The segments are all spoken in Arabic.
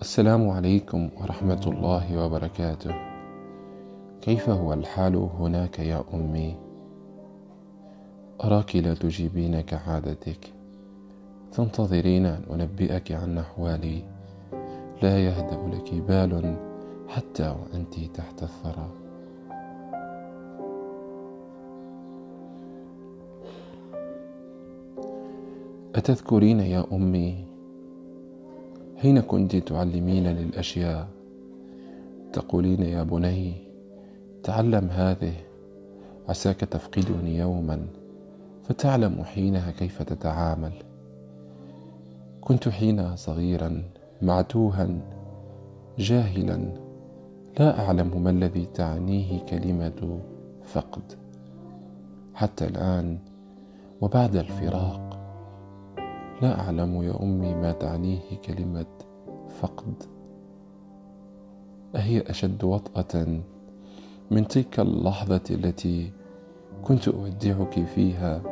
السلام عليكم ورحمة الله وبركاته. كيف هو الحال هناك يا أمي؟ أراك لا تجيبين كعادتك تنتظرين أن أنبئك عن أحوالي. لا يهدأ لك بال حتى وأنت تحت الثرى. أتذكرين يا أمي؟ حين كنت تعلمينني الأشياء تقولين يا بني تعلم هذه. عساك تفقدني يوما فتعلم حينها كيف تتعامل. كنت حينها صغيرا معتوها جاهلا لا أعلم ما الذي تعنيه كلمة فقد. حتى الآن وبعد الفراق لا أعلم يا أمي ما تعنيه كلمة فقد. أهي أشد وطأة من تلك اللحظة التي كنت أودعك فيها.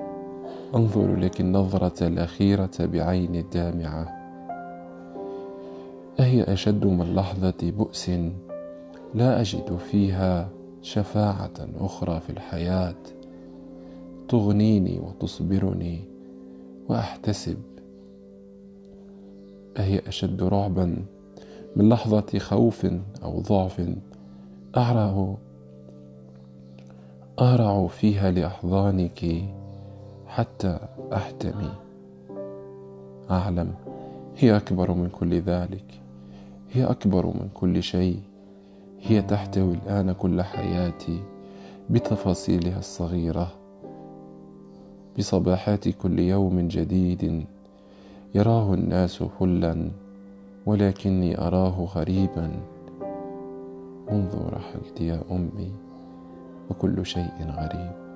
أنظر لك النظرة الأخيرة بعين الدامعة. أهي أشد من لحظة بؤس لا أجد فيها شفاعة أخرى في الحياة. تغنيني وتصبرني وأحتسب أهي أشد رعبا من لحظة خوف أو ضعف أعرع أهرع فيها لأحضانك حتى أحتمي. أعلم هي أكبر من كل ذلك. هي أكبر من كل شيء. هي تحتوي الآن كل حياتي بتفاصيلها الصغيرة. بصباحات كل يوم جديد يراه الناس هلا ولكني أراه غريبا. منذ رحلت يا أمي وكل شيء غريب.